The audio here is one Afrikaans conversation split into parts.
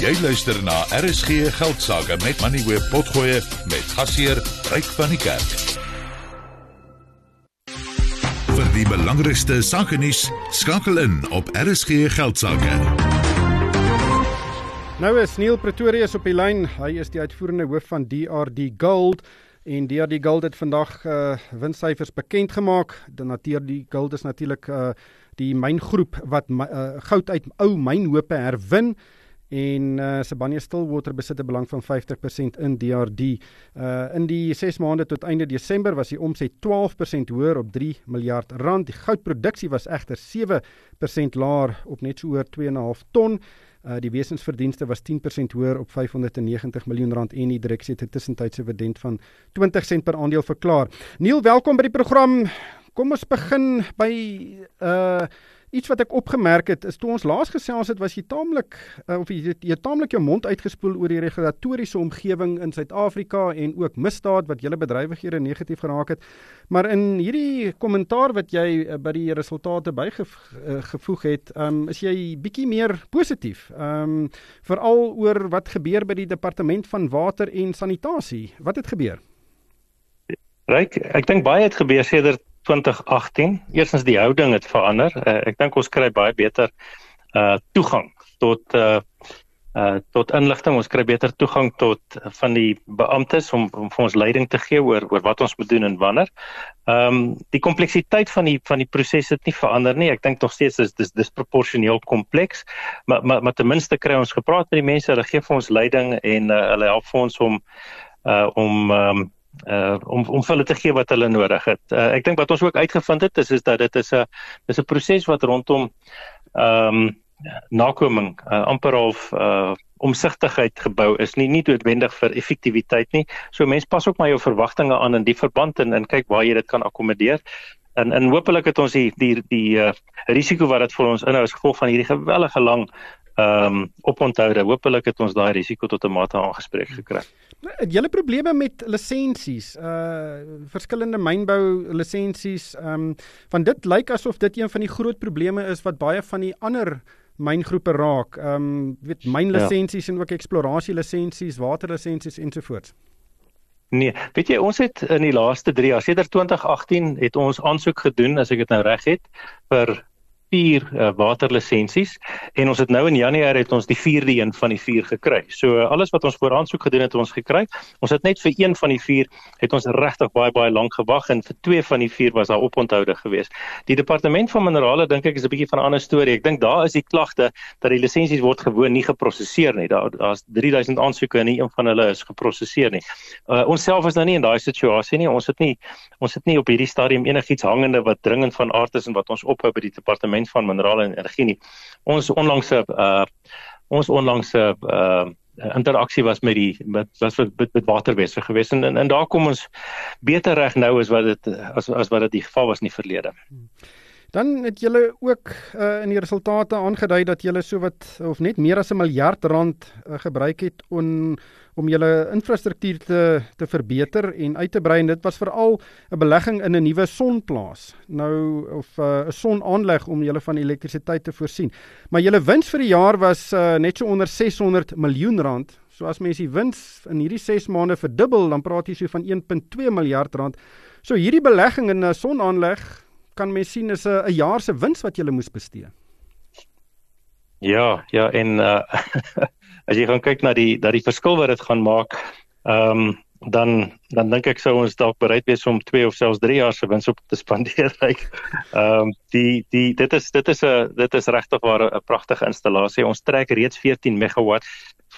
Jy luister na RSG Geldsaake met Money Web Potgoe met gasheer Ryk van die Kerk. Vir die belangrikste sake nuus skakel in op RSG Geldsaake. Nou is Neil Pretorius op die lyn. Hy is die uitvoerende hoof van DRD Gold en DRD Gold het vandag uh, winssyfers bekend gemaak. Dan natuurlik die Gold is natuurlik uh, die myngroep wat uh, goud uit ou mynhope herwin en uh, Sibanye Stillwater besit 'n belang van 50% in DRD. Uh in die 6 maande tot einde Desember was die omset 12% hoër op 3 miljard rand. Die goudproduksie was egter 7% laer op net so oor 2.5 ton. Uh die wesensverdienste was 10% hoër op 590 miljoen rand en die direksie het 'n tussentydse dividend van 20 sent per aandeel verklaar. Neil, welkom by die program. Kom ons begin by uh Iets wat ek opgemerk het is toe ons laas gesels het was jy taamlik uh, of jy jy taamlik jou mond uitgespoel oor die regulatoriese omgewing in Suid-Afrika en ook misdaad wat julle bedrywighede negatief geraak het. Maar in hierdie kommentaar wat jy uh, by die resultate bygevoeg uh, het, um, is jy bietjie meer positief. Ehm um, veral oor wat gebeur by die departement van water en sanitasie. Wat het gebeur? Ryk, ek dink baie het gebeur sedert 2018. Eerstens die houding het verander. Uh, ek dink ons kry baie beter uh toegang tot uh uh tot inligting. Ons kry beter toegang tot uh, van die beamptes om, om vir ons leiding te gee oor oor wat ons moet doen en wanneer. Ehm um, die kompleksiteit van die van die proses het nie verander nie. Ek dink nog steeds is dis disproporsioneel kompleks, maar maar maar ten minste kry ons gepraat met die mense, hulle gee vir ons leiding en uh, hulle help vir ons om uh om um, uh om om hulle te gee wat hulle nodig het. Uh, ek dink wat ons ook uitgevind het is is dat dit is 'n dis 'n proses wat rondom ehm um, nakoming uh, amper half uh omsigtigheid gebou is nie nie noodwendig vir effektiwiteit nie. So mense pas ook maar jou verwagtinge aan in die verband en en kyk waar jy dit kan akkommodeer. En en hopelik het ons die die die uh, risiko wat dit vir ons inhou as gevolg van hierdie gewellige lang ehm um, oponthoude. Hopelik het ons daai risiko tot 'n mate aangespreek gekry. Het julle probleme met lisensies? Uh verskillende mynbou lisensies. Ehm um, van dit lyk asof dit een van die groot probleme is wat baie van die ander myngroepe raak. Ehm um, weet mynlisensies ja. en ook eksplorasie lisensies, waterlisensies ensovoorts. Nee, weet jy ons het in die laaste 3 jaar, sedert 2018 het ons aansoek gedoen as ek dit nou reg het vir vier uh, waterlisensies en ons het nou in Januarie het ons die vierde een van die vier gekry. So uh, alles wat ons voor aansoek gedoen het, ons gekry. Ons het net vir een van die vier het ons regtig baie baie lank gewag en vir twee van die vier was daar oponthoude geweest. Die departement van minerale dink ek is 'n bietjie van 'n ander storie. Ek dink daar is die klagte dat die lisensies word gewoon nie geprosesseer nie. Daar daar's 3000 aansoeke en nie een van hulle is geprosesseer nie. Uh, ons self is nou nie in daai situasie nie. Ons het nie ons het nie op hierdie stadium enigiets hangende wat dringend van aard is en wat ons ophou by die departement departement van minerale en energie nie. Ons onlangse uh ons onlangse uh interaksie was met die met was met, met, met waterwese gewees en, en en daar kom ons beter reg nou as wat dit as as wat dit die geval was in die verlede. Dan het julle ook uh, in die resultate aangedui dat julle sowat of net meer as 'n miljard rand uh, gebruik het om om julle infrastruktuur te te verbeter en uit te brei en dit was veral 'n belegging in 'n nuwe sonplaas. Nou of uh, 'n uh, sonaanleg om julle van elektrisiteit te voorsien. Maar julle wins vir die jaar was uh, net so onder 600 miljoen rand. So as mens die wins in hierdie 6 maande verdubbel, dan praat jy so van 1.2 miljard rand. So hierdie belegging in 'n sonaanleg kan mens sien is 'n 'n jaar se wins wat jy moes bestee. Ja, ja en uh as jy gaan kyk na die dat die verskil wat dit gaan maak, ehm um, dan dan dink ek sou ons dalk bereid wees om 2 of selfs 3 jaar se wins op te spandeer. Ehm um, die die dit is dit is 'n dit is regtig 'n pragtige installasie. Ons trek reeds 14 megawatt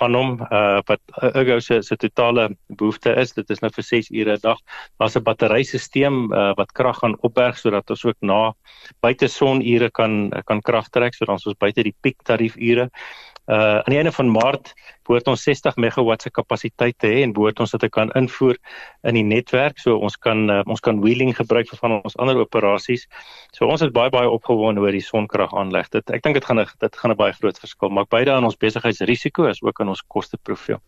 van hom uh wat Ergo se se totale behoefte is. Dit is nou vir 6 ure 'n dag. Daar's 'n batterysisteem uh wat krag gaan opberg sodat ons ook na buite sonure kan kan krag trek. Sodat ons buite die piek tariefure uh aan die einde van Maart behoort ons 60 megawatt se kapasiteit te hê en behoort ons dit te kan invoer in die netwerk so ons kan uh, ons kan wheeling gebruik vir van ons ander operasies. So ons is baie baie opgewonde oor die sonkrag aanleg. Dit ek dink dit gaan 'n dit gaan 'n baie groot verskil maak beide aan ons besigheidsrisiko as ook aan ons kosteprofiel.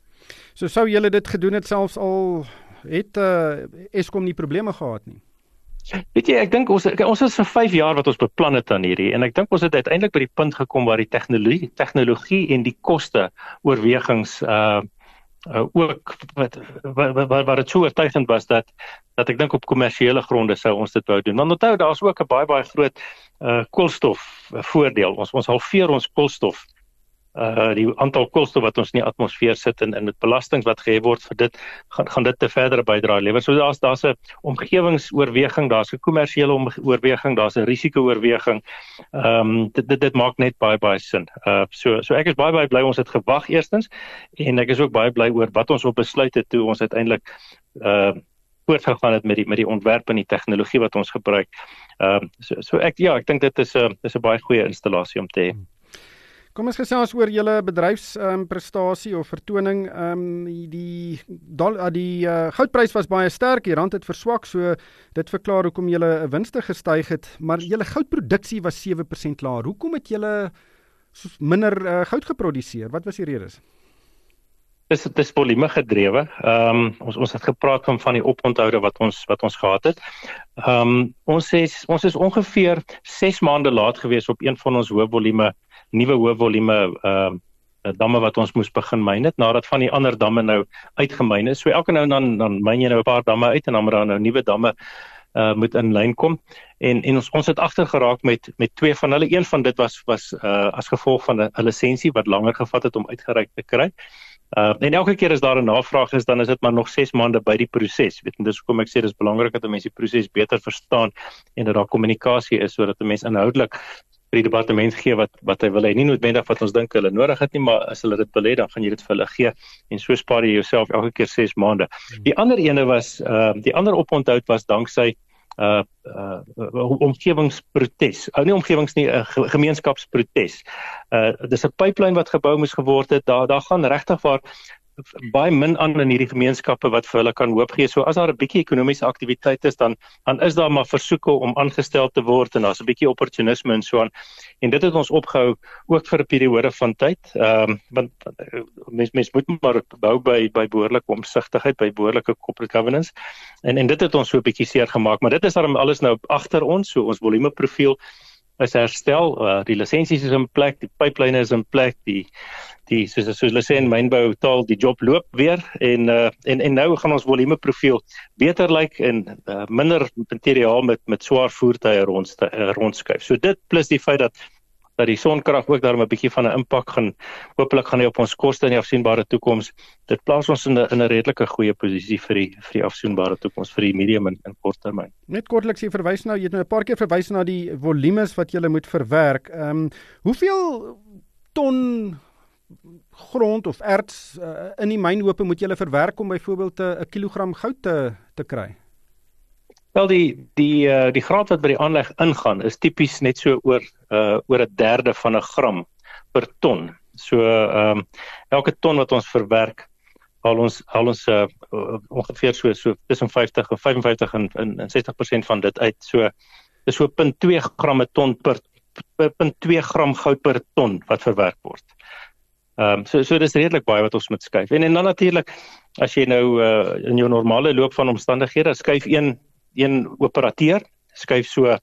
So sou julle dit gedoen het selfs al het uh, Eskom nie probleme gehad nie. Weet jy, ek dink ons ons is vir 5 jaar wat ons beplan het aan hierdie en ek dink ons het uiteindelik by die punt gekom waar die tegnologie tegnologie en die koste oorwegings uh uh ook wat wat wat dit so oortuigend was dat dat ek dink op kommersiële gronde sou ons dit wou doen. Want onthou daar's ook 'n baie baie groot uh koolstof voordeel. Ons ons halveer ons koolstof uh die aantal koolstof wat ons in die atmosfeer sit en en met belastings wat gehef word vir dit gaan gaan dit te verdere bydra lewer. So daar's daar's 'n omgewingsoorweging, daar's 'n kommersiële oorweging, daar's 'n risiko-oorweging. Ehm um, dit, dit dit maak net baie baie sin. Uh so so ek is baie baie bly ons het gewag eerstens en ek is ook baie bly oor wat ons op besluit het toe ons uiteindelik uh voortgegaan het met die met die ontwerp en die tegnologie wat ons gebruik. Ehm um, so so ek ja, ek dink dit is 'n is 'n baie goeie installasie om te hê. Hmm. Kom ons gesels oor julle bedryfs ehm um, prestasie of vertoning. Ehm um, die dal, uh, die uh, goudprys was baie sterk, die rand het verswak, so dit verklaar hoekom julle 'n winste gestyg het, maar julle goudproduksie was 7% laer. Hoekom het julle minder uh, goud geproduseer? Wat was die redes? Dis dis volume gedrewe. Ehm um, ons ons het gepraat van van die oponthoude wat ons wat ons gehad het. Ehm um, ons is ons is ongeveer 6 maande laat gewees op een van ons hoë volume nuwe hoë volume ehm uh, damme wat ons moes begin myn het nadat van die ander damme nou uitgemyn is. So elke nou dan dan myn jy nou 'n paar damme uit en dan moet daar nou nuwe damme uh moet in lyn kom en en ons ons het agter geraak met met twee van hulle een van dit was was uh as gevolg van 'n lisensie wat langer gevat het om uitgereik te kry. Uh en elke keer as daar 'n navraag is dan is dit maar nog 6 maande by die proses. Weet en dis hoekom ek sê dis belangrik dat mense die proses beter verstaan en dat daar kommunikasie is sodat 'n mens inhoudelik vir die departement gee wat wat hy wil hê nie noodwendig wat ons dink hulle nodig het nie maar as hulle dit wil hê dan gaan jy dit vir hulle gee en so spaar jy jouself elke keer 6 maande. Die ander ene was uh die ander oponthou was danksy uh uh omgewingsprotes. Ou nie omgewings nie 'n uh, gemeenskapsprotes. Uh dis 'n pipeline wat gebou moes geword het. Daar daar gaan regtig waar baie min aan in hierdie gemeenskappe wat vir hulle kan hoop gee. So as daar 'n bietjie ekonomiese aktiwiteit is dan dan is daar maar versoeke om aangestel te word en daar's 'n bietjie opportunisme en so aan. En dit het ons opgehou ook vir 'n periode van tyd. Ehm um, want mens mens moet maar bou by by behoorlike omsigtigheid, by behoorlike corporate governance. En en dit het ons so 'n bietjie seer gemaak, maar dit is dan alles nou agter ons, so ons volume profiel is herstel. Uh, die lisensies is in plek, die pipeline is in plek, die die soos soos hulle sê in mynbou taal die job loop weer en uh, en en nou gaan ons volume profiel beter lyk like en uh, minder materiaal met met swaar voertuie rond uh, rondskuif. So dit plus die feit dat dat die sonkrag ook daarmee 'n bietjie van 'n impak gaan hopelik gaan hy op ons koste in die afsienbare toekoms. Dit plaas ons in 'n in 'n redelike goeie posisie vir die vir die afsienbare toekoms vir die medium en, en korttermyn. Net kortliks jy verwys nou jy het nou 'n paar keer verwys na die volumes wat jy moet verwerk. Ehm um, hoeveel ton grond of erts uh, in die mynhope moet jy verwerk om byvoorbeeld 'n kilogram goud te te kry? Wel die die uh, die graad wat by die aanleg ingaan is tipies net so oor uh, oor 'n derde van 'n gram per ton. So ehm um, elke ton wat ons verwerk al ons al ons uh, ongeveer so so tussen 50 en 55 en en, en 60% van dit uit. So dis so 0.2 gram per ton per 0.2 gram goud per ton wat verwerk word. Ehm um, so so dis redelik baie wat ons moet skuif. En en dan natuurlik as jy nou uh, in jou normale loop van omstandighede skuif een een operateur skuif so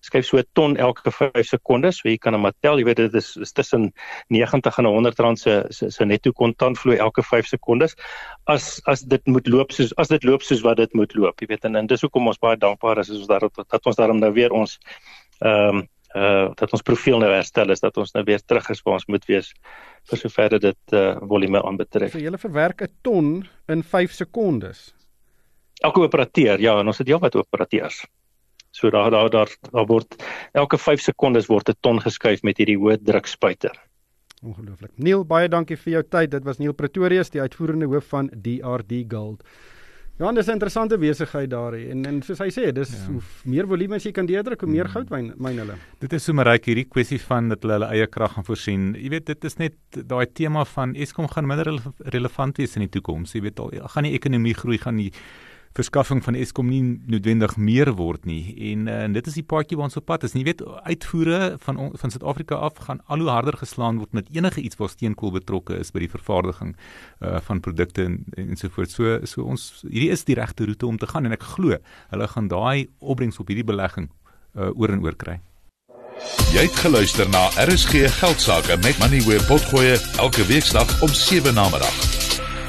skuif so 'n ton elke 5 sekondes. So jy kan hom tel, jy weet dit is, is tussen 90 en 100 rand se se, se netto kontantvloei elke 5 sekondes. As as dit moet loop soos as dit loop soos wat dit moet loop, jy weet en, en dis hoekom ons baie dankbaar is as ons daar dat ons daarom nou weer ons ehm um, uh dat ons profiel nou herstel is dat ons nou weer terug is waar ons moet wees vir sover dit uh volume aanbetref. So jy verwerk 'n ton in 5 sekondes. Elke operateur, ja, en ons het heelwat operateurs. So daar daar daar daar word elke 5 sekondes word 'n ton geskuif met hierdie hoë drukspuiter. Ongelooflik. Neil, baie dankie vir jou tyd. Dit was Neil Pretorius, die uitvoerende hoof van DRD Gold. Ja, dis 'n interessante besigheid daar en en soos hy sê, dis ja. hoe meer volume jy kan deurdruk, hoe meer mm. goud myn myn hulle. Dit is sommer reg hierdie kwessie van dat hulle hulle eie krag gaan voorsien. Jy weet, dit is net daai tema van Eskom gaan minder relevant wees in die toekoms. Jy weet al, gaan die ekonomie groei, gaan die verskaffing van Eskom nie noodwendig meer word nie en, uh, en dit is die paadjie waar ons op pad is. Jy weet uitvoere van van Suid-Afrika af gaan al hoe harder geslaan word met enige iets waar steenkool betrokke is by die vervaardiging uh, van produkte en ensovoorts. So so ons hierdie is die regte roete om te gaan en ek glo hulle gaan daai opbrengs op hierdie belegging uh, oor en oor kry. Jy het geluister na RSG Geldsaake met Money where potgoe elke weeksdag om 7 na middag.